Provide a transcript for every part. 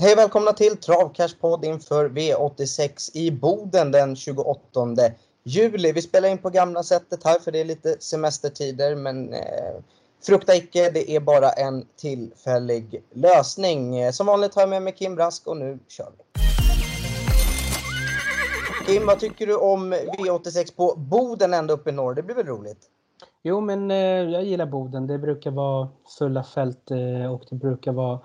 Hej välkomna till Travcashpodd inför V86 i Boden den 28 juli. Vi spelar in på gamla sättet här för det är lite semestertider men eh, frukta icke, det är bara en tillfällig lösning. Eh, som vanligt har jag med mig Kim Brask och nu kör vi. Kim, vad tycker du om V86 på Boden ända uppe i norr? Det blir väl roligt? Jo, men eh, jag gillar Boden. Det brukar vara fulla fält eh, och det brukar vara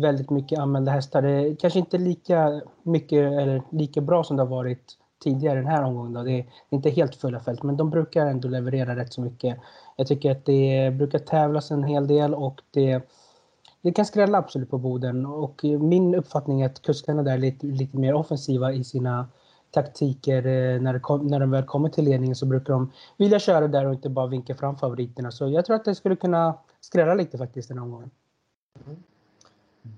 väldigt mycket anmälda hästar. Det är kanske inte lika mycket eller lika bra som det har varit tidigare den här omgången. Då. Det är inte helt fulla fält, men de brukar ändå leverera rätt så mycket. Jag tycker att det brukar tävlas en hel del och det, det kan skrälla absolut på Boden. Och min uppfattning är att kuskarna där är lite, lite mer offensiva i sina taktiker. Eh, när, kom, när de väl kommer till ledningen så brukar de vilja köra där och inte bara vinka fram favoriterna. Så jag tror att det skulle kunna skrälla lite faktiskt den här omgången. Mm.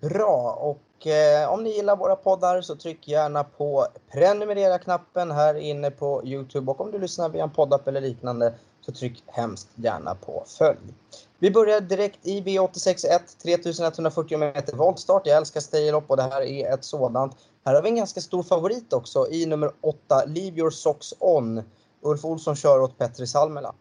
Bra och eh, om ni gillar våra poddar så tryck gärna på prenumerera-knappen här inne på Youtube och om du lyssnar via en poddapp eller liknande så tryck hemskt gärna på följ. Vi börjar direkt i V86.1, 3140 meter voltstart. Jag älskar staylopp och det här är ett sådant. Här har vi en ganska stor favorit också i nummer 8, Leave your socks on. Ulf Olsson kör åt Petri Salmela.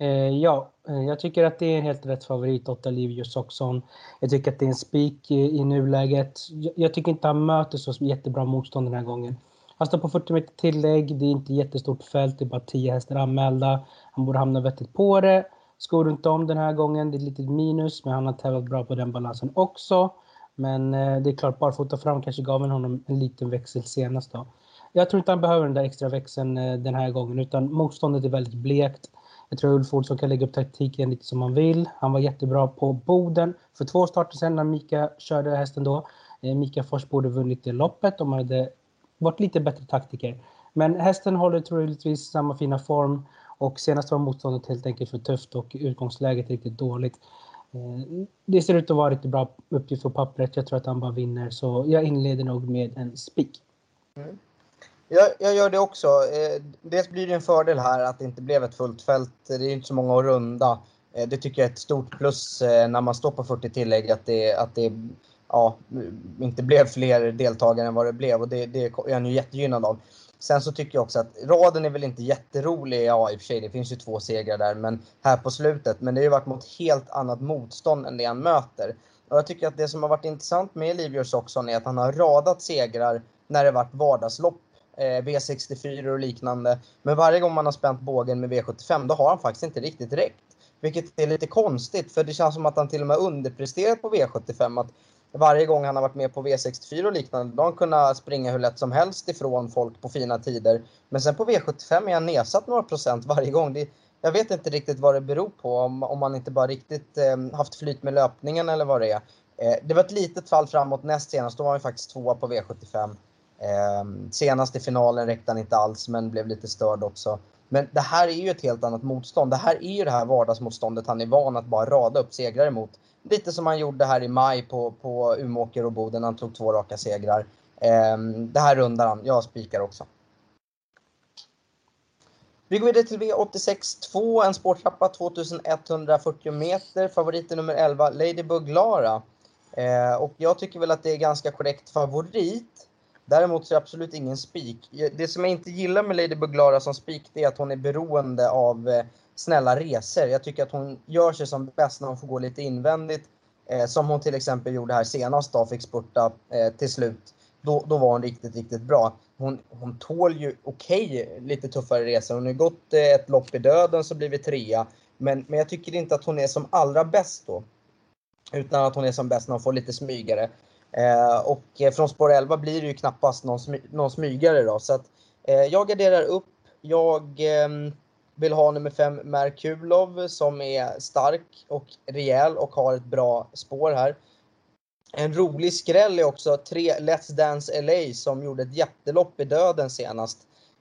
Eh, ja, eh, jag tycker att det är en helt rätt favorit, Otta Livius Oxon. Jag tycker att det är en spik i, i nuläget. Jag, jag, tycker inte han möter så jättebra motstånd den här gången. Han står på 40 meter tillägg, det är inte jättestort fält, det är bara 10 hästar anmälda. Han borde hamna vettigt på det. Skor runt om den här gången, det är ett litet minus, men han har tävlat bra på den balansen också. Men eh, det är klart, barfota fram kanske gav honom en liten växel senast då. Jag tror inte han behöver den där extra växeln eh, den här gången, utan motståndet är väldigt blekt. Jag tror Ulf Olsson kan lägga upp taktiken lite som han vill. Han var jättebra på Boden för två starter sedan när Mika körde hästen då. Eh, Mika Fors borde vunnit det loppet om han hade varit lite bättre taktiker. Men hästen håller troligtvis samma fina form och senast var motståndet helt enkelt för tufft och utgångsläget riktigt dåligt. Eh, det ser ut att vara riktigt bra uppgift på pappret. Jag tror att han bara vinner så jag inleder nog med en spik. Mm. Jag, jag, gör det också. Eh, dels blir det en fördel här att det inte blev ett fullt fält. Det är inte så många att runda. Eh, det tycker jag är ett stort plus eh, när man står på 40 tillägg att det, att det ja, inte blev fler deltagare än vad det blev och det, det är han ju jättegynnad av. Sen så tycker jag också att raden är väl inte jätterolig. Ja, i och för sig, det finns ju två segrar där, men här på slutet. Men det har ju varit mot helt annat motstånd än det han möter. Och jag tycker att det som har varit intressant med Livius också är att han har radat segrar när det varit vardagslopp Eh, V64 och liknande. Men varje gång man har spänt bågen med V75 då har han faktiskt inte riktigt räckt. Vilket är lite konstigt för det känns som att han till och med underpresterat på V75. Att varje gång han har varit med på V64 och liknande, då har han kunnat springa hur lätt som helst ifrån folk på fina tider. Men sen på V75 är han nedsatt några procent varje gång. Det, jag vet inte riktigt vad det beror på, om, om man inte bara riktigt eh, haft flyt med löpningen eller vad det är. Eh, det var ett litet fall framåt näst senast, då var han faktiskt tvåa på V75. Eh, senast i finalen räckte han inte alls men blev lite störd också. Men det här är ju ett helt annat motstånd. Det här är ju det här vardagsmotståndet han är van att bara rada upp segrar emot. Lite som han gjorde här i maj på, på Umeåker och Boden. Han tog två raka segrar. Eh, det här rundar han. Jag spikar också. Vi går vidare till V86 2, en spårtrappa 2140 meter. Favoriten nummer 11, Ladybug Lara. Eh, och jag tycker väl att det är ganska korrekt favorit. Däremot så är det absolut ingen spik. Det som jag inte gillar med Lady Buglara som spik, det är att hon är beroende av eh, snälla resor. Jag tycker att hon gör sig som bäst när hon får gå lite invändigt. Eh, som hon till exempel gjorde här senast då, fick spurta eh, till slut. Då, då var hon riktigt, riktigt bra. Hon, hon tål ju okej okay, lite tuffare resor. Hon har gått eh, ett lopp i döden så blivit trea. Men, men jag tycker inte att hon är som allra bäst då. Utan att hon är som bäst när hon får lite smygare. Eh, och eh, från spår 11 blir det ju knappast någon, smy någon smygare då. Så att, eh, jag garderar upp. Jag eh, vill ha nummer 5 Merkulov som är stark och rejäl och har ett bra spår här. En rolig skräll är också 3 Let's Dance LA som gjorde ett jättelopp i döden senast.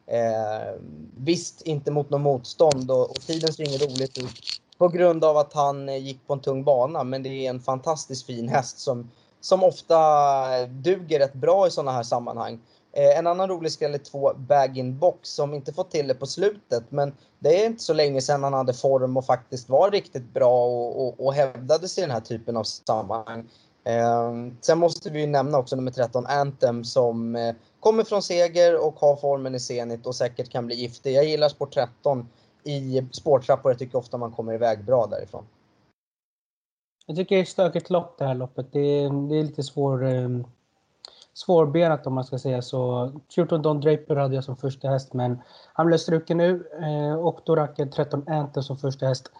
Eh, visst, inte mot något motstånd och, och tiden ser inget roligt ut på grund av att han eh, gick på en tung bana. Men det är en fantastiskt fin häst som som ofta duger rätt bra i sådana här sammanhang. Eh, en annan rolig skräll är två bag-in-box som inte fått till det på slutet. Men det är inte så länge sedan han hade form och faktiskt var riktigt bra och, och, och hävdade sig i den här typen av sammanhang. Eh, sen måste vi ju nämna också nummer 13, Anthem, som eh, kommer från seger och har formen i Zenit och säkert kan bli giftig. Jag gillar spår 13 i spårtrappor. Jag tycker ofta man kommer iväg bra därifrån. Jag tycker det är ett stökigt lopp det här loppet. Det är, det är lite svår, eh, svårbenat om man ska säga så. 14 Don Draper hade jag som första häst men han blev struken nu eh, och då rackar 13 Anthem som första häst.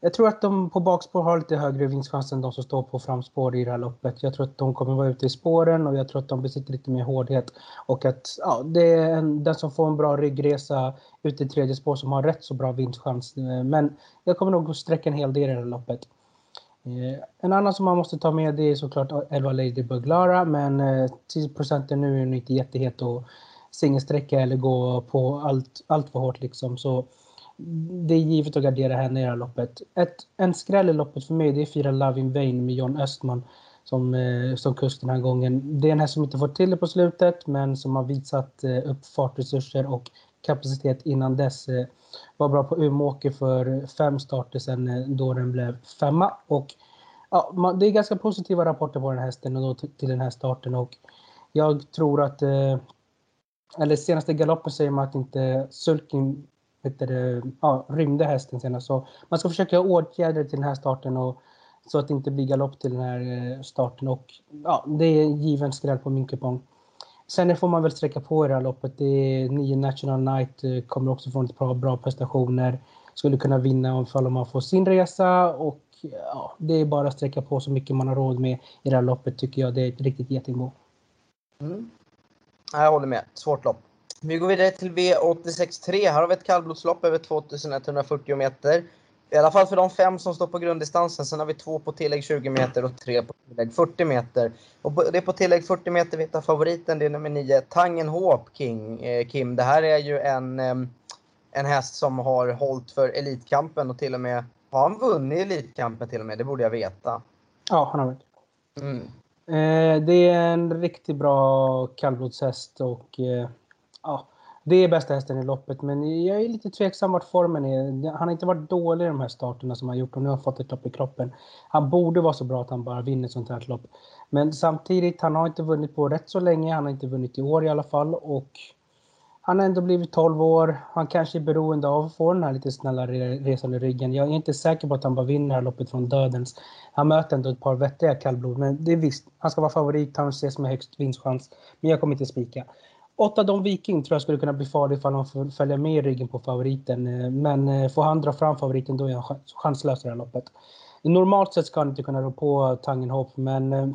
Jag tror att de på bakspår har lite högre vinstchans än de som står på framspår i det här loppet. Jag tror att de kommer vara ute i spåren och jag tror att de besitter lite mer hårdhet. Och att ja, det är en, den som får en bra ryggresa ute i tredje spår som har rätt så bra vinstchans. Eh, men jag kommer nog att sträcka en hel del i det här loppet. Eh, en annan som man måste ta med det är såklart 11 Lady Buglara men eh, 10 procenten nu är inte jättehet att singelsträcka eller gå på allt, allt för hårt liksom. Så det är givet att gardera henne i det här loppet. Ett, en skräll i loppet för mig det är fyra Love in Vain med John Östman som, eh, som kust den här gången. Det är en häst som inte fått till det på slutet men som har visat upp fartresurser och kapacitet innan dess. Var bra på Umeåker för fem starter sen eh, då den blev femma. Och, ja, man, det är ganska positiva rapporter på den här hästen och då till, den här starten och jag tror att eh, eller senaste galoppen säger man att inte sulking ja, rymde hästen senast. Så man ska försöka åtgärda till den här starten och så att det inte blir galopp till den här eh, starten. Och ja, det är en given skräll på min kupong. Sen får man väl sträcka på i det här loppet. Det är nio National Night, eh, kommer också från ett par bra prestationer. Skulle kunna vinna om man får sin resa och ja, det är bara att sträcka på så mycket man har råd med i det här loppet tycker jag. Det är ett riktigt getingbo. Mm. Jag håller med. Svårt lopp. Vi går vidare till V86.3. Här har vi ett kallblodslopp över 2140 meter. I alla fall för de fem som står på grunddistansen. Sen har vi två på tillägg 20 meter och tre på tillägg 40 meter. Och det är på tillägg 40 meter vi hittar favoriten. Det är nummer 9, Tangenhop King. Eh, Kim, det här är ju en, en häst som har hållit för Elitkampen och till och med har han vunnit Elitkampen till och med? Det borde jag veta. Ja, han har vunnit. Mm. Eh, det är en riktigt bra kallblodshäst och eh, ja, det är bästa hästen i loppet, men jag är lite tveksam vart formen är. Han har inte varit dålig i de här starterna som han gjort och nu har han fått ett lopp i kroppen. Han borde vara så bra att han bara vinner ett sånt här lopp. Men samtidigt, han har inte vunnit på rätt så länge. Han har inte vunnit i år i alla fall och han har ändå blivit 12 år. Han kanske är beroende av att få den här lite snällare resan i ryggen. Jag är inte säker på att han bara vinner det här loppet från dödens. Han möter ändå ett par vettiga kallblod, men det är visst, han ska vara favorit. Han ses med högst vinstchans. Men jag kommer inte spika. Åtta Don Viking tror jag skulle kunna bli farlig ifall han får följa med i ryggen på favoriten. Eh, men eh, får han dra fram favoriten då är han chanslös i det här loppet. Normalt sett ska han inte kunna rå på Tangenhop men eh,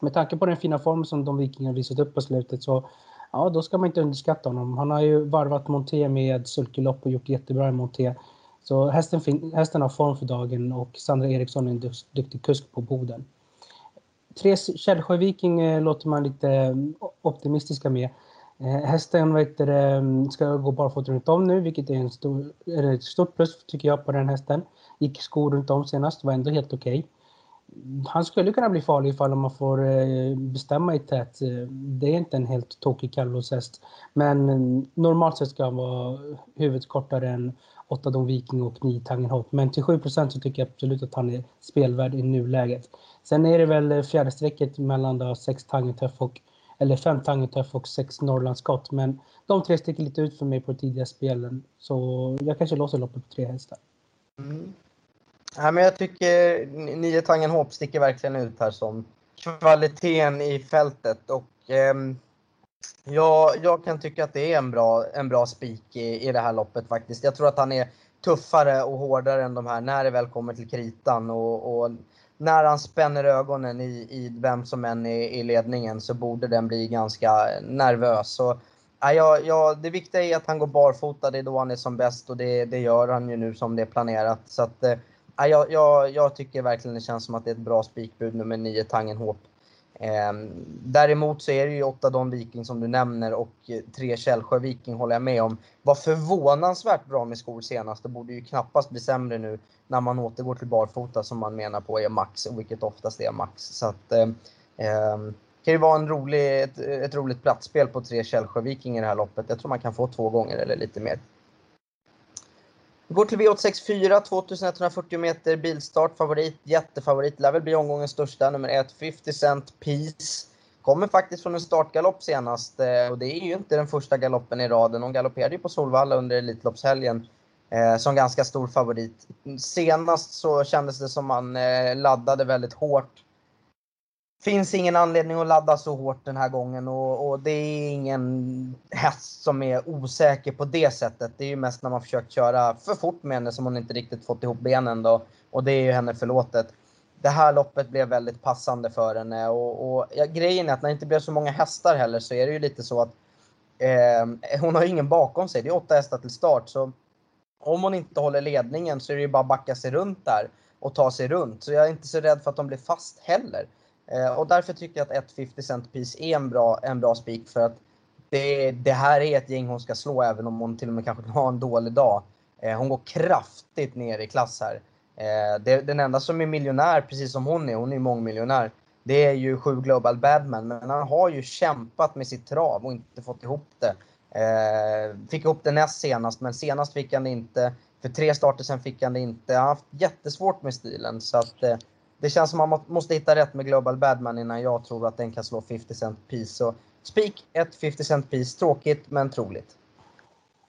med tanke på den fina form som Don Viking har visat upp på slutet så ja, då ska man inte underskatta honom. Han har ju varvat Monté med sulkelopp och gjort jättebra i Monté. Så hästen, hästen har form för dagen och Sandra Eriksson är en duktig kusk på Boden. Tre Källsjö Viking låter man lite optimistiska med. Eh, hästen vet du, mm, ska gå barfota runt om nu, vilket är, en stor, är ett stort plus tycker jag på den hästen. Gick skor runt om senast, var ändå helt okej. Okay. Han skulle kunna bli farlig ifall man får eh, bestämma i tät. Eh, det är inte en helt tokig kallblodshäst. Men mm, normalt sett ska han vara huvudet kortare än 8 Don Viking och 9 Tangen Hope. Men till 7 så tycker jag absolut att han är spelvärd i nuläget. Sen är det väl fjärde strecket mellan då 6 Tangentuff och eller fem Tangentuff och sex Norrlandsskott. Men de tre sticker lite ut för mig på tidiga spelen. Så jag kanske låser loppet på tre hästar. Mm. Ja, men jag tycker nio Tangenhop sticker verkligen ut här som kvaliteten i fältet. Och, eh, ja, jag kan tycka att det är en bra, en bra spik i, i det här loppet faktiskt. Jag tror att han är tuffare och hårdare än de här när det väl kommer till kritan. Och, och när han spänner ögonen i, i vem som än är i ledningen så borde den bli ganska nervös. Så, ja, ja, det viktiga är att han går barfota, det är då han är som bäst och det, det gör han ju nu som det är planerat. Så att, eh, ja, jag, jag tycker verkligen det känns som att det är ett bra spikbud nummer 9, Tangen Håp. Ehm, däremot så är det ju 8 Don Viking som du nämner och eh, 3 Källsjö Viking håller jag med om. Var förvånansvärt bra med skor senast. Det borde ju knappast bli sämre nu när man återgår till barfota som man menar på är max, vilket oftast är max. Så att, eh, ehm, kan ju vara en rolig, ett, ett roligt platsspel på 3 Källsjö Viking i det här loppet. Jag tror man kan få två gånger eller lite mer. Vi går till V864, 2140 meter bilstart, favorit, jättefavorit, lär väl bli omgångens största, nummer 1, 50 Cent Peace. Kommer faktiskt från en startgalopp senast eh, och det är ju inte den första galoppen i raden. Hon galopperade ju på Solvalla under Elitloppshelgen eh, som ganska stor favorit. Senast så kändes det som man eh, laddade väldigt hårt. Finns ingen anledning att ladda så hårt den här gången och, och, det är ingen häst som är osäker på det sättet. Det är ju mest när man försökt köra för fort med henne som hon inte riktigt fått ihop benen då. Och det är ju henne förlåtet det här loppet blev väldigt passande för henne. Och, och ja, grejen är att när det inte blev så många hästar heller så är det ju lite så att eh, hon har ju ingen bakom sig. Det är åtta hästar till start. Så om hon inte håller ledningen så är det ju bara att backa sig runt där och ta sig runt. Så jag är inte så rädd för att de blir fast heller. Eh, och därför tycker jag att 150 cent piece är en bra, en bra spik för att det, det, här är ett gäng hon ska slå även om hon till och med kanske har en dålig dag. Eh, hon går kraftigt ner i klass här. Eh, det, den enda som är miljonär, precis som hon är, hon är mångmiljonär, det är ju 7 Global Badman. Men han har ju kämpat med sitt trav och inte fått ihop det. Fick ihop det näst senast, men senast fick han det inte. För tre starter sen fick han det inte. Han har haft jättesvårt med stilen. Så att, eh, det känns som att man måste hitta rätt med Global Badman innan jag tror att den kan slå 50 cent piece. Så spik ett 50 cent piece. Tråkigt, men troligt.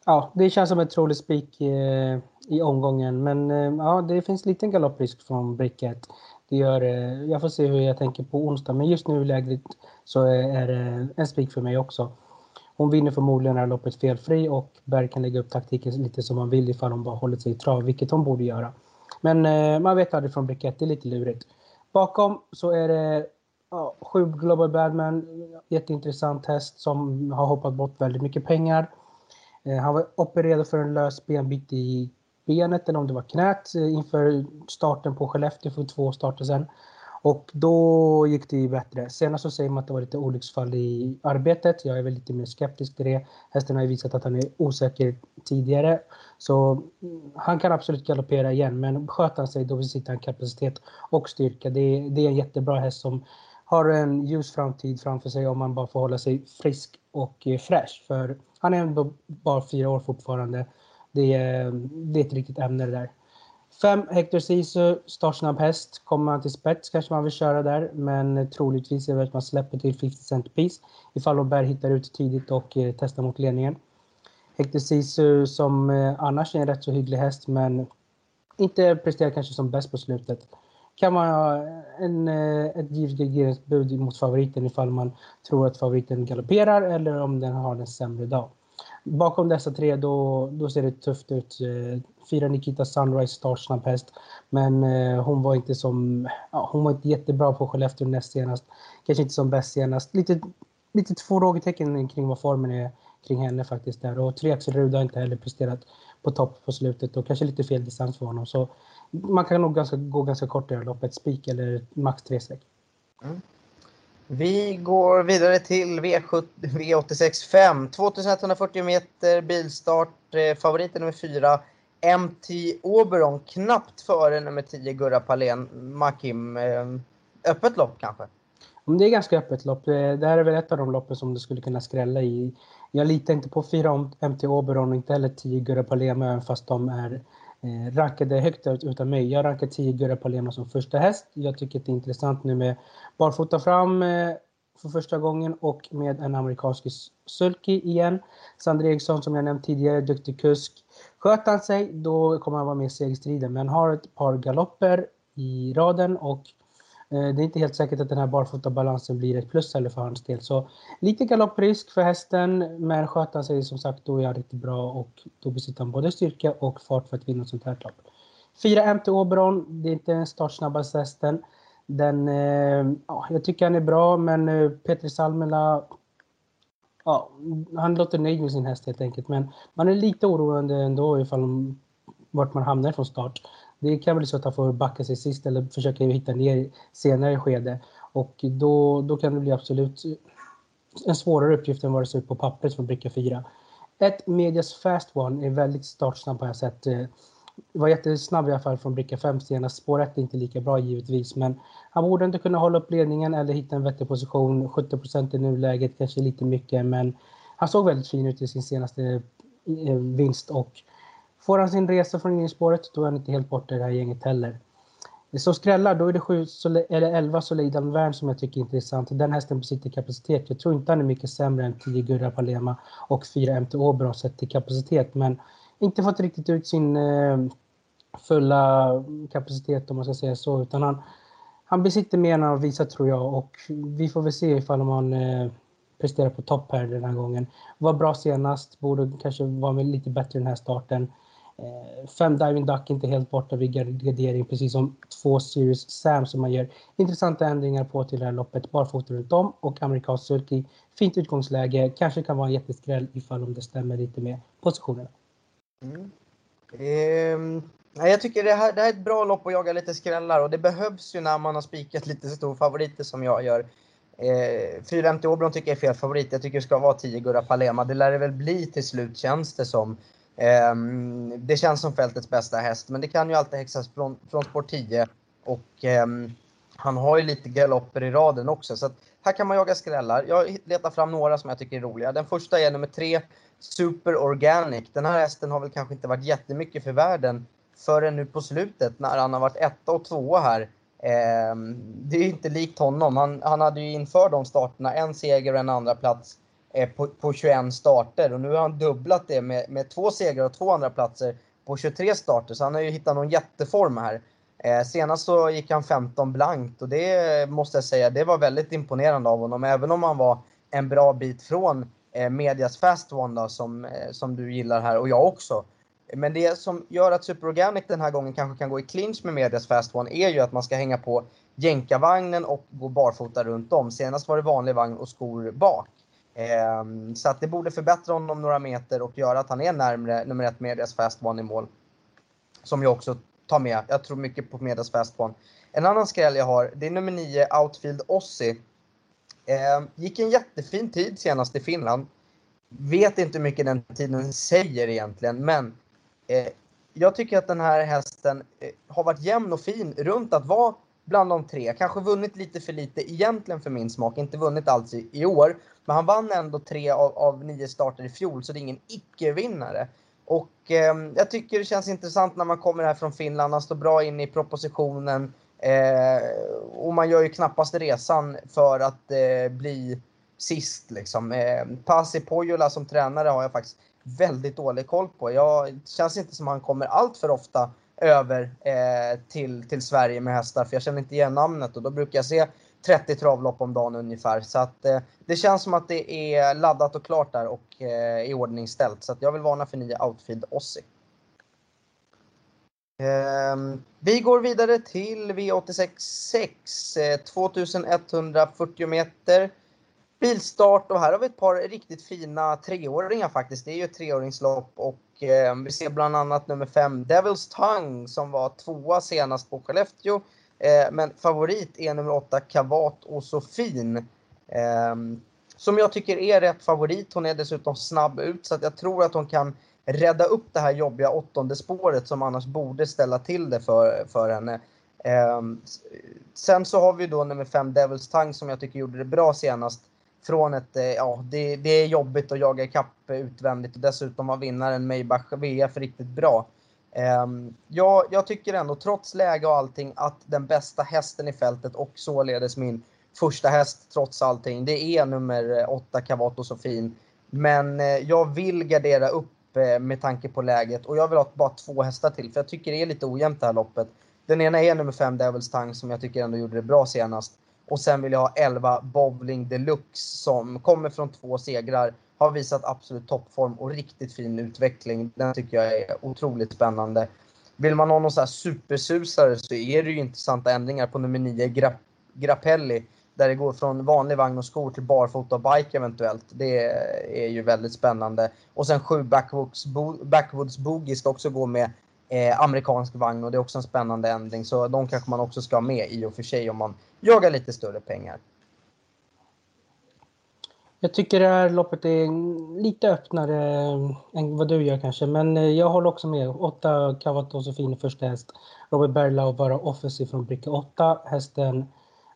Ja, det känns som ett troligt spik eh, i omgången. Men eh, ja, det finns liten galopprisk från Bricka. Det gör, eh, jag får se hur jag tänker på onsdag, men just nu i läget så är det en spik för mig också. Hon vinner förmodligen det här loppet felfri och Berg kan lägga upp taktiken lite som han vill ifall hon bara håller sig i trav, vilket hon borde göra. Men eh, man vet aldrig från brikett, det är lite lurigt. Bakom så är det ja, sju Global Badman, jätteintressant häst som har hoppat bort väldigt mycket pengar. Eh, han var opererad för en lös benbit i benet eller om det var knät eh, inför starten på Skellefteå för två starter sedan. Och då gick det ju bättre. Senast så säger man att det var lite olycksfall i arbetet. Jag är väl lite mer skeptisk till det. Hästen har ju visat att han är osäker tidigare. Så mm, han kan absolut galoppera igen, men sköter han sig då besitter han kapacitet och styrka. Det är, det är en jättebra häst som har en ljus framtid framför sig om man bara får hålla sig frisk och eh, fräsch. För han är ändå bara fyra år fortfarande. Det är, det är ett riktigt ämne det där. Fem Hector Sisu, startsnabb häst. Kommer han till spets kanske man vill köra där, men troligtvis är det att man släpper till 50 cent piece ifall Robert hittar ut tidigt och eh, testar mot ledningen. Hector Sisu som eh, annars är en rätt så hygglig häst, men inte presterar kanske som bäst på slutet kan man ha en, eh, ett givet bud mot favoriten ifall man tror att favoriten galopperar eller om den har en sämre dag. Bakom dessa tre då, då ser det tufft ut. Eh, Fyra Nikita Sunrise startsnabb häst. Men eh, hon var inte som, ja, hon var inte jättebra på Skellefteå näst senast. Kanske inte som bäst senast. Lite, lite två frågetecken kring vad formen är kring henne faktiskt där. Och tre Axel Ruda har inte heller presterat på topp på slutet och kanske lite fel distans för honom. Så man kan nog ganska, gå ganska kort i det här loppet. Spik eller max tre streck. Mm. Vi går vidare till V7, V86 5. 2140 meter bilstart. Eh, favoriten nummer 4. MT Oberon knappt före nummer 10 Gurra Palén. Makim, eh, öppet lopp kanske? Det är ganska öppet lopp. Det här är väl ett av de loppen som du skulle kunna skrälla i. Jag litar inte på 4 MT Oberon och inte heller 10 Gurra Palén även fast de är eh, rankade högt utan mig. Jag rankar 10 Gurra Palema som första häst. Jag tycker att det är intressant nu med barfota fram eh, för första gången och med en amerikansk sulky igen. Sandra Eriksson som jag nämnt tidigare, duktig kusk. Sköt han sig då kommer han vara med i segerstriden men har ett par galopper i raden och Eh, det är inte helt säkert att den här barfotabalansen blir ett plus heller för hans del. Så lite galopprisk för hästen, men sköter han sig som sagt då är han riktigt bra och då besitter han både styrka och fart för att vinna ett sånt här lopp. 4 MT Oberon, det är inte den startsnabbaste hästen. Den, eh, ja, jag tycker han är bra, men eh, Petri Salmela ja, han låter nöjd med sin häst helt enkelt. Men man är lite oroande ändå ifall vart man hamnar från start. Det kan bli så att han får backa sig sist eller försöka hitta ner senare skede. Och då, då kan det bli absolut en svårare uppgift än vad det ser ut på pappret från bricka 4. Ett Medias Fast One är väldigt startsnabb har jag sett. Det var jättesnabb i alla fall från bricka 5 senast. Spår 1 är inte lika bra givetvis, men han borde inte kunna hålla upp ledningen eller hitta en vettig position. 70 i nuläget, kanske lite mycket, men han såg väldigt fin ut i sin senaste eh, vinst och får han sin resa från innerspåret, då är han inte helt borta i det här gänget heller. Som skrällar, då är det 7 eller 11 Solidan Värn som jag tycker är intressant. Den hästen besitter kapacitet. Jag tror inte han är mycket sämre än 10 Gurra Palema och 4 MT Åbro sett till kapacitet, men inte fått riktigt ut sin eh, fulla kapacitet om man ska säga så, utan han, han besitter mer än han har visat tror jag och vi får väl se ifall man eh, presterar på topp här den här gången. Var bra senast, borde kanske vara lite bättre den här starten. Eh, fem Diving Duck inte helt borta vid gardering, precis som två Series Sam som man gör intressanta ändringar på till det här loppet. Barfota runt om och amerikansk sulky. Fint utgångsläge, kanske kan vara en jätteskräll ifall om det stämmer lite med positionerna. Mm. Eh, jag tycker det här, det här är ett bra lopp att jaga lite skrällar och det behövs ju när man har spikat lite stor favoriter som jag gör. Eh, 450 Åbron tycker jag är fel favorit. Jag tycker det ska vara 10 Gurra Palema. Det lär det väl bli till slut känns det som. Eh, det känns som fältets bästa häst, men det kan ju alltid häxas från, från spår 10. Och eh, han har ju lite galopper i raden också. Så att här kan man jaga skrällar. Jag letar fram några som jag tycker är roliga. Den första är nummer 3, Super Organic. Den här hästen har väl kanske inte varit jättemycket för världen förrän nu på slutet när han har varit etta och tvåa här. Eh, det är ju inte likt honom. Han, han hade ju inför de starterna en seger och en andra plats eh, på, på 21 starter och nu har han dubblat det med, med två segrar och två andra platser på 23 starter. Så han har ju hittat någon jätteform här. Eh, senast så gick han 15 blankt och det måste jag säga, det var väldigt imponerande av honom. Även om han var en bra bit från eh, medias fast one då, som, eh, som du gillar här och jag också. Men det som gör att Super Organic den här gången kanske kan gå i clinch med medias fast one är ju att man ska hänga på jänkarvagnen och gå barfota runt om. Senast var det vanlig vagn och skor bak. Ehm, så att det borde förbättra honom några meter och göra att han är närmre nummer ett medias fast one i mål. Som jag också Ta med. Jag tror mycket på medias fast one. En annan skräll jag har, det är nummer 9 Outfield Ossi. Eh, gick en jättefin tid senast i Finland. Vet inte hur mycket den tiden säger egentligen, men Eh, jag tycker att den här hästen eh, har varit jämn och fin runt att vara bland de tre. Kanske vunnit lite för lite egentligen för min smak. Inte vunnit alls i, i år. Men han vann ändå tre av, av nio starter i fjol, så det är ingen icke-vinnare. Och eh, jag tycker det känns intressant när man kommer här från Finland. Han står bra in i propositionen. Eh, och man gör ju knappast resan för att eh, bli sist liksom. Eh, Pasi Pojola som tränare har jag faktiskt väldigt dålig koll på. Jag, det känns inte som han kommer allt för ofta över eh, till, till Sverige med hästar, för jag känner inte igen namnet och då brukar jag se 30 travlopp om dagen ungefär. Så att eh, det känns som att det är laddat och klart där och eh, i ordning ställt. Så att jag vill varna för 9 Outfield Ossi. Eh, vi går vidare till V86 6, 2140 meter bilstart och här har vi ett par riktigt fina treåringar faktiskt. Det är ju ett treåringslopp och eh, vi ser bland annat nummer 5 Devil's Tongue som var tvåa senast på Skellefteå. Eh, men favorit är nummer 8 Kavat och Sofin. Ehm, som jag tycker är rätt favorit. Hon är dessutom snabb ut så att jag tror att hon kan rädda upp det här jobbiga åttonde spåret som annars borde ställa till det för, för henne. Ehm, sen så har vi då nummer 5 Devil's Tongue som jag tycker gjorde det bra senast från ett, eh, ja det, det är jobbigt att jaga ikapp utvändigt och dessutom var vinnaren Maybach VF riktigt bra. Ehm, jag, jag tycker ändå, trots läge och allting, att den bästa hästen i fältet och således min första häst trots allting, det är nummer eh, 8 Cavato Sofin. Men eh, jag vill gardera upp eh, med tanke på läget och jag vill ha bara två hästar till för jag tycker det är lite ojämnt det här loppet. Den ena är nummer 5 Devils Tang som jag tycker ändå gjorde det bra senast. Och sen vill jag ha 11 Bowling Deluxe som kommer från två segrar. Har visat absolut toppform och riktigt fin utveckling. Den tycker jag är otroligt spännande. Vill man ha någon sån här supersusare så är det ju intressanta ändringar på nummer 9 Gra Grappelli. Där det går från vanlig vagn och skor till barfota och bike eventuellt. Det är ju väldigt spännande. Och sen 7 Backwoods, Bo Backwoods Boogie ska också gå med eh, amerikansk vagn och det är också en spännande ändring. Så de kanske man också ska ha med i och för sig om man jagar lite större pengar. Jag tycker det här loppet är lite öppnare än vad du gör kanske, men eh, jag håller också med. 8 Cavato första häst. Robert Berlau bara offensiv från bricka 8. Hästen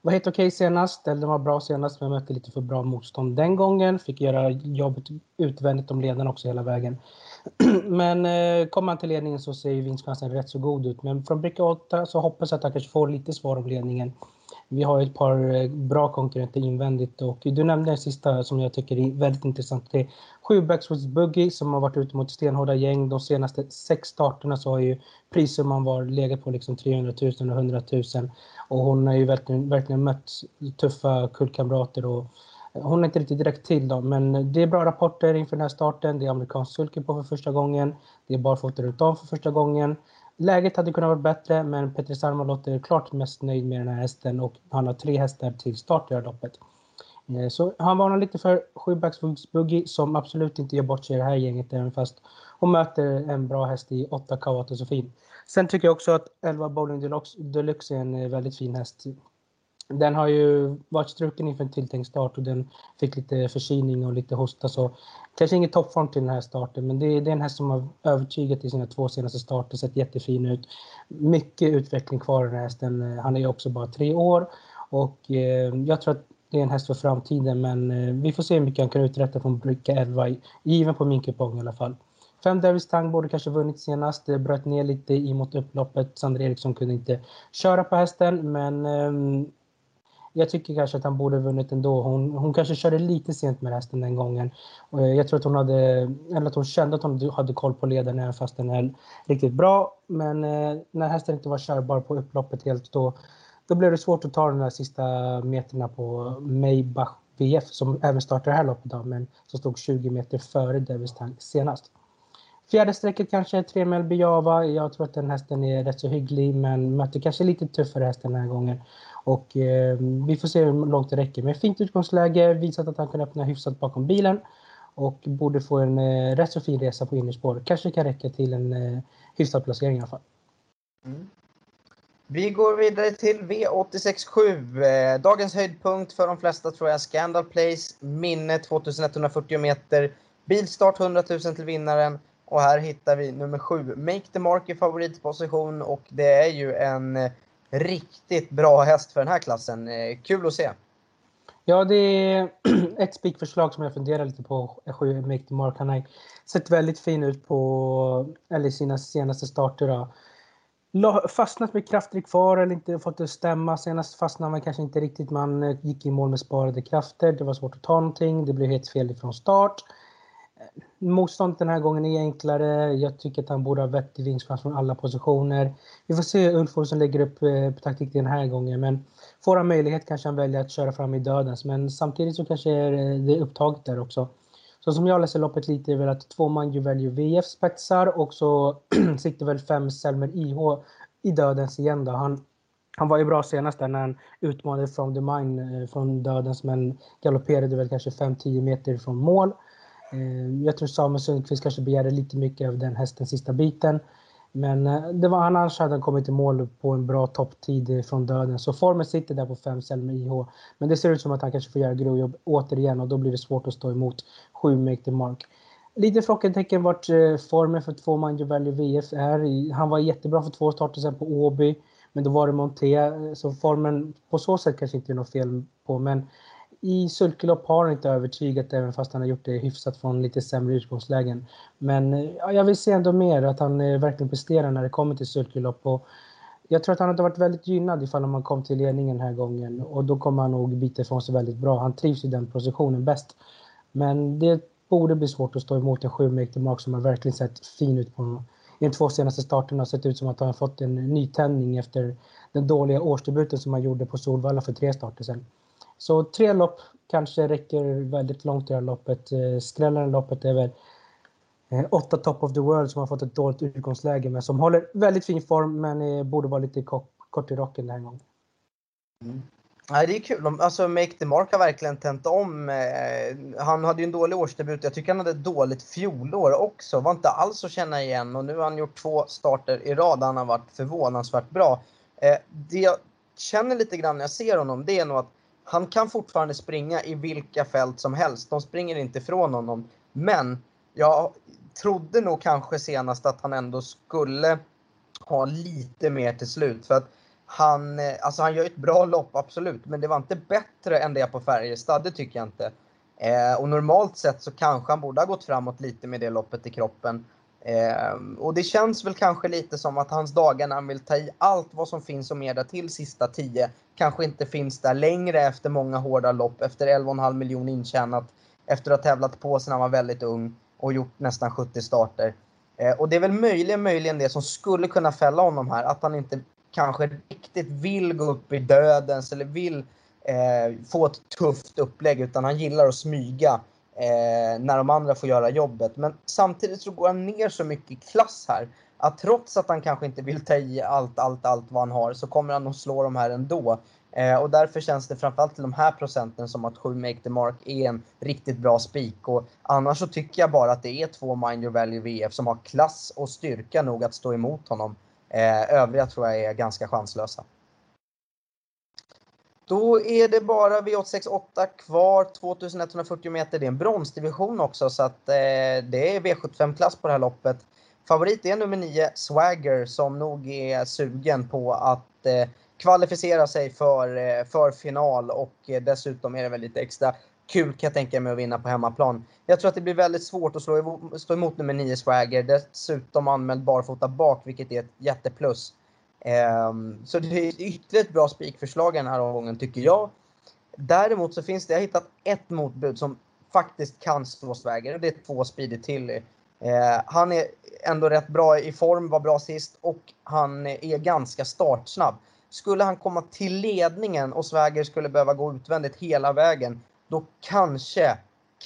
var helt okej okay senast, eller den var bra senast, men mötte lite för bra motstånd den gången. Fick göra jobbet utvändigt om ledarna också hela vägen. Men eh, kommer han till ledningen så ser ju vinstchansen rätt så god ut. Men från bricka 8 så hoppas jag att han kanske får lite svar om ledningen. Vi har ett par eh, bra konkurrenter invändigt och du nämnde den sista som jag tycker är väldigt intressant. Det är sju Backwards Buggy som har varit ute mot stenhårda gäng. De senaste sex starterna så har ju prissumman var legat på liksom 300 000 och 100 000 och hon har ju verkligen, verkligen mött tuffa kullkamrater och hon är inte riktigt direkt till dem, men det är bra rapporter inför den här starten. Det är amerikansk sulky på för första gången. Det är barfota runt om för första gången. Läget hade kunnat vara bättre, men Petri Sarma är klart mest nöjd med den här hästen och han har tre hästar till start i det här loppet. Eh, så han varnar lite för Sjubacks Buggy som absolut inte gör bort sig i det här gänget även fast hon möter en bra häst i 8 Kawato Sofin. Sen tycker jag också att 11 Bowling Deluxe, Deluxe är en eh, väldigt fin häst. Den har ju varit struken inför en tilltänkt start och den fick lite förkylning och lite hosta så kanske ingen toppform till den här starten men det är, den här som har övertygat i sina två senaste starter, sett jättefin ut. Mycket utveckling kvar i den här hästen. Han är ju också bara tre år och eh, jag tror att det är en häst för framtiden men eh, vi får se hur mycket han kan uträtta från bricka 11, given på min kupong i alla fall. Fem Davis Tang borde kanske vunnit senast. Det bröt ner lite i mot upploppet. Sandra Eriksson kunde inte köra på hästen men eh, jag tycker kanske att han borde vunnit ändå. Hon, hon kanske körde lite sent med hästen den gången. Och jag tror att hon hade, eller att hon kände att hon hade koll på leden även fast den är riktigt bra. Men eh, när hästen inte var körbar på upploppet helt då, då blev det svårt att ta de där sista meterna på Maybach VF som även startar det här loppet då, men som stod 20 meter före Davis Tank senast. Fjärde strecket kanske tre mil Biava. Jag tror att den hästen är rätt så hygglig men möter kanske lite tuffare häst den här gången. Och eh, vi får se hur långt det räcker. Men fint utgångsläge, visat att han kan öppna hyfsat bakom bilen och borde få en eh, rätt så fin resa på innerspår. Kanske kan räcka till en eh, hyfsad placering i alla fall. Mm. Vi går vidare till V867. Eh, dagens höjdpunkt för de flesta tror jag Scandal Place. Minne 2140 meter. Bilstart 100 000 till vinnaren. Och här hittar vi nummer 7, Make the Mark i favoritposition och det är ju en eh, riktigt bra häst för den här klassen. Eh, kul att se! Ja, det är ett spikförslag som jag funderar lite på. 7 Make the Mark. Han har sett väldigt fin ut på eller sina senaste starter. Då. Fastnat med krafter kvar eller inte fått det att stämma. Senast fastnade man kanske inte riktigt. Man eh, gick i mål med sparade krafter. Det var svårt att ta någonting. Det blev helt fel ifrån start. Motståndet den här gången är enklare. Jag tycker att han borde ha vettig vinstchans från alla positioner. Vi får se hur Ulf Olsson lägger upp eh, taktik den här gången. Men får han möjlighet kanske han väljer att köra fram i dödens. Men samtidigt så kanske eh, det är upptaget där också. Så som jag läser loppet lite är väl att två man ju väljer VF spetsar och så sitter väl fem Selmer IH i dödens igen då. Han, han var ju bra senast där när han utmanade From the Mine eh, från dödens men galopperade väl kanske 5-10 meter från mål. Eh, jag tror Samuel Sundqvist kanske begärde lite mycket av den hästen sista biten. Men eh, det var, annars hade han kommit i mål på en bra topptid från döden. Så formen sitter där på 5 med IH. Men det ser ut som att han kanske får göra grovjobb återigen och då blir det svårt att stå emot 7 Make the Mark. Lite frågetecken vart eh, formen för två man Value VF är. Han var jättebra för två starter sen på Åby. Men då var det Monté, så formen på så sätt kanske inte är något fel på. Men i sulkelopp har han inte övertygat även fast han har gjort det hyfsat från lite sämre utgångslägen. Men ja, jag vill se ändå mer att han eh, verkligen presterar när det kommer till sulkelopp. Och jag tror att han hade varit väldigt gynnad ifall man kom till ledningen den här gången och då kommer han nog bita ifrån sig väldigt bra. Han trivs i den positionen bäst. Men det borde bli svårt att stå emot en 7 Mark som har verkligen sett fin ut på i de två senaste starterna. har Sett ut som att han har fått en nytändning efter den dåliga årsdebuten som han gjorde på Solvalla för tre starter sedan. Så tre lopp kanske räcker väldigt långt i det här loppet. Eh, skrällen i loppet är väl eh, åtta Top of the World som har fått ett dåligt utgångsläge men som håller väldigt fin form men eh, borde vara lite kort i rocken den här gången. Mm. Nej, det är kul. Alltså, Make the Mark har verkligen tänt om. Eh, han hade ju en dålig årsdebut. Jag tycker han hade ett dåligt fjolår också. Var inte alls att känna igen och nu har han gjort två starter i rad. Han har varit förvånansvärt bra. Det jag känner lite grann när jag ser honom, det är nog att han kan fortfarande springa i vilka fält som helst. De springer inte ifrån honom. Men jag trodde nog kanske senast att han ändå skulle ha lite mer till slut. För att han, eh, alltså han gör ett bra lopp, absolut. Men det var inte bättre än det på Färjestad, det tycker jag inte. Eh, och normalt sett så kanske han borde ha gått framåt lite med det loppet i kroppen. Eh, och det känns väl kanske lite som att hans dagar när han vill ta i allt vad som finns och mer där till sista 10 kanske inte finns där längre efter många hårda lopp, efter 11,5 miljoner intjänat, efter att ha tävlat på sedan han var väldigt ung och gjort nästan 70 starter. Eh, och det är väl möjligen, möjligen det som skulle kunna fälla honom här, att han inte kanske riktigt vill gå upp i dödens eller vill eh, få ett tufft upplägg utan han gillar att smyga eh, när de andra får göra jobbet. Men samtidigt så går han ner så mycket i klass här att trots att han kanske inte vill ta i allt, allt, allt vad han har så kommer han att slå de här ändå. Eh, och därför känns det framförallt till de här procenten som att 7 Make the Mark är en riktigt bra spik. Och annars så tycker jag bara att det är två Mind Your Value VF som har klass och styrka nog att stå emot honom. Eh, övriga tror jag är ganska chanslösa. Då är det bara V868 kvar, 2140 meter. Det är en bronsdivision också så att eh, det är V75-klass på det här loppet. Favorit är nummer 9, Swagger, som nog är sugen på att eh, kvalificera sig för, eh, för final och eh, dessutom är det väl lite extra kul kan jag tänka mig att vinna på hemmaplan. Jag tror att det blir väldigt svårt att slå, stå emot nummer 9 Swagger. Dessutom anmäld barfota bak, vilket är ett jätteplus. Ehm, så det är ytterligare ett bra spikförslag den här omgången tycker jag. Däremot så finns det, jag har hittat ett motbud som faktiskt kan slå Swagger och det är två Speedy Tilly. Ehm, han är ändå rätt bra i form, var bra sist och han är ganska startsnabb. Skulle han komma till ledningen och Swagger skulle behöva gå utvändigt hela vägen, då kanske,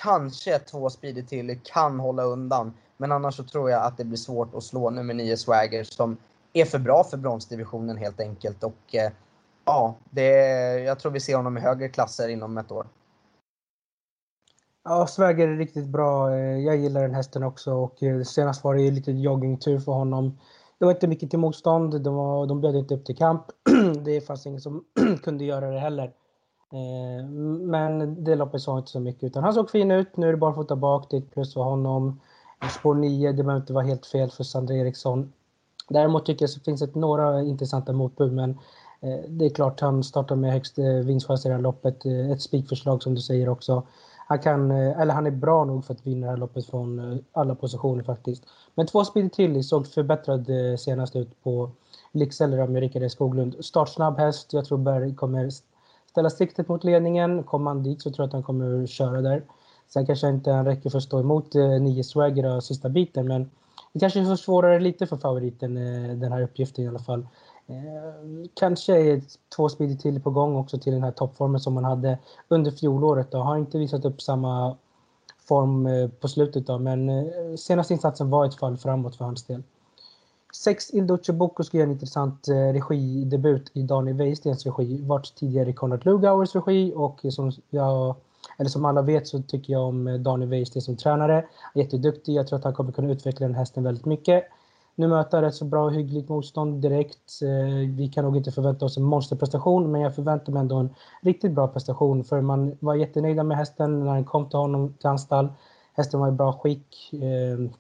kanske två Speedy Tilly kan hålla undan. Men annars så tror jag att det blir svårt att slå nummer 9 Swagger som är för bra för bronsdivisionen helt enkelt. Och eh, ja, det, jag tror vi ser honom i högre klasser inom ett år. Ja, Sväger är riktigt bra. Eh, jag gillar den hästen också och eh, senast var det ju lite joggingtur för honom. Det var inte mycket till motstånd. De, var, de bjöd inte upp till kamp. det fanns ingen som kunde göra det heller. Eh, men det loppet sa inte så mycket utan han såg fin ut. Nu är det bara att fota bak. Det är ett plus för honom. Spår 9, det behöver inte vara helt fel för Sandra Eriksson. Däremot tycker jag att det finns ett, några intressanta motbud men eh, det är klart han startar med högst eh, vinstchans i det här loppet. Eh, ett spikförslag som du säger också. Han, kan, eller han är bra nog för att vinna det här loppet från alla positioner faktiskt. Men två speed till såg förbättrad senast ut på Lycksele med Rickard Skoglund. Startsnabb häst. Jag tror Berg kommer ställa siktet mot ledningen. Kommer han dit så tror jag att han kommer köra där. Sen kanske inte han räcker för att stå emot nio Swagger sista biten men det kanske försvårar lite för favoriten, eh, den här uppgiften i alla fall. Eh, kanske är två speedy till på gång också till den här toppformen som man hade under fjolåret. Då. Har inte visat upp samma form eh, på slutet då, men senaste insatsen var ett fall framåt för hans del. Sex Ilduce Bocco ska göra en intressant regidebut i Daniel Weistens regi. Vart tidigare i Konrad Lugauers regi och som jag eller som alla vet så tycker jag om eh, Daniel Wäjersten som tränare. Jätteduktig. Jag tror att han kommer kunna utveckla den hästen väldigt mycket. Nu möter han rätt så bra och hyggligt motstånd direkt. Eh, vi kan nog inte förvänta oss en monsterprestation, men jag förväntar mig ändå en riktigt bra prestation. För man var jättenöjda med hästen när den kom till honom till hans stall. Hästen var i bra skick. Eh,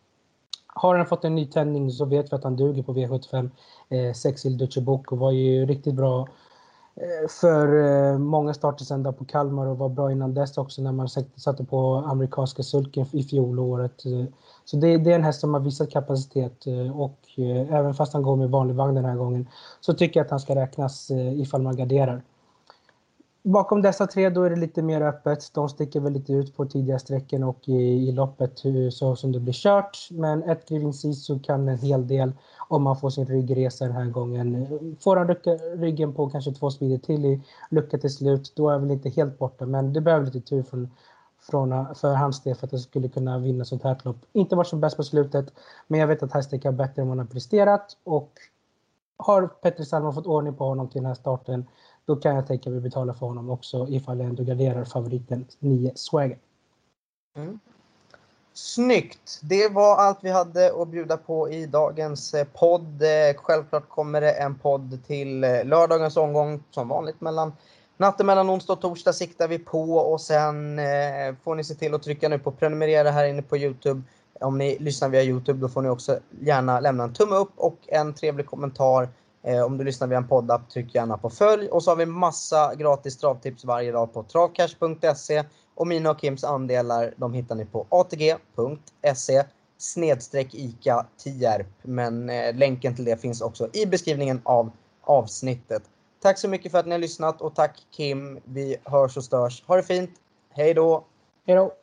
har han fått en ny tändning så vet vi att han duger på V75. Sexil Duceboko var ju riktigt bra Eh, för eh, många starter sen på Kalmar och var bra innan dess också när man satte på amerikanska sulken i fjolåret. Så det, det är en häst som har visat kapacitet eh, och även fast han går med vanlig vagn den här gången så tycker jag att han ska räknas ifall man garderar. Bakom dessa tre då är det lite mer öppet. De sticker väl lite ut på tidiga sträckan och i, i loppet så som det blir kört. Men ett Grivin så kan en hel del om han får sin ryggresa den här gången. Får han rycka ryggen på kanske två speeder till i lucka till slut, då är han väl inte helt borta. Men det behöver lite tur från, från, för hans del för att han skulle kunna vinna sånt här lopp. Inte varit som bäst på slutet, men jag vet att hästen kan bättre än vad han har presterat. Och har Petter Salman fått ordning på honom till den här starten, då kan jag tänka mig betala för honom också ifall jag ändå garderar favoriten 9 Swagger. Mm. Snyggt! Det var allt vi hade att bjuda på i dagens eh, podd. Eh, självklart kommer det en podd till eh, lördagens omgång som vanligt mellan natten mellan onsdag och torsdag siktar vi på och sen får ni se till att trycka nu på prenumerera här inne på Youtube. Om ni lyssnar via Youtube då får ni också gärna lämna en tumme upp och en trevlig kommentar. Om du lyssnar via en poddapp, tryck gärna på följ. Och så har vi massa gratis travtips varje dag på travcash.se och mina och Kims andelar de hittar ni på atg.se snedstreck ICA Tierp. Men eh, länken till det finns också i beskrivningen av avsnittet. Tack så mycket för att ni har lyssnat och tack Kim. Vi hörs och störs. Ha det fint. Hej då! Hej då!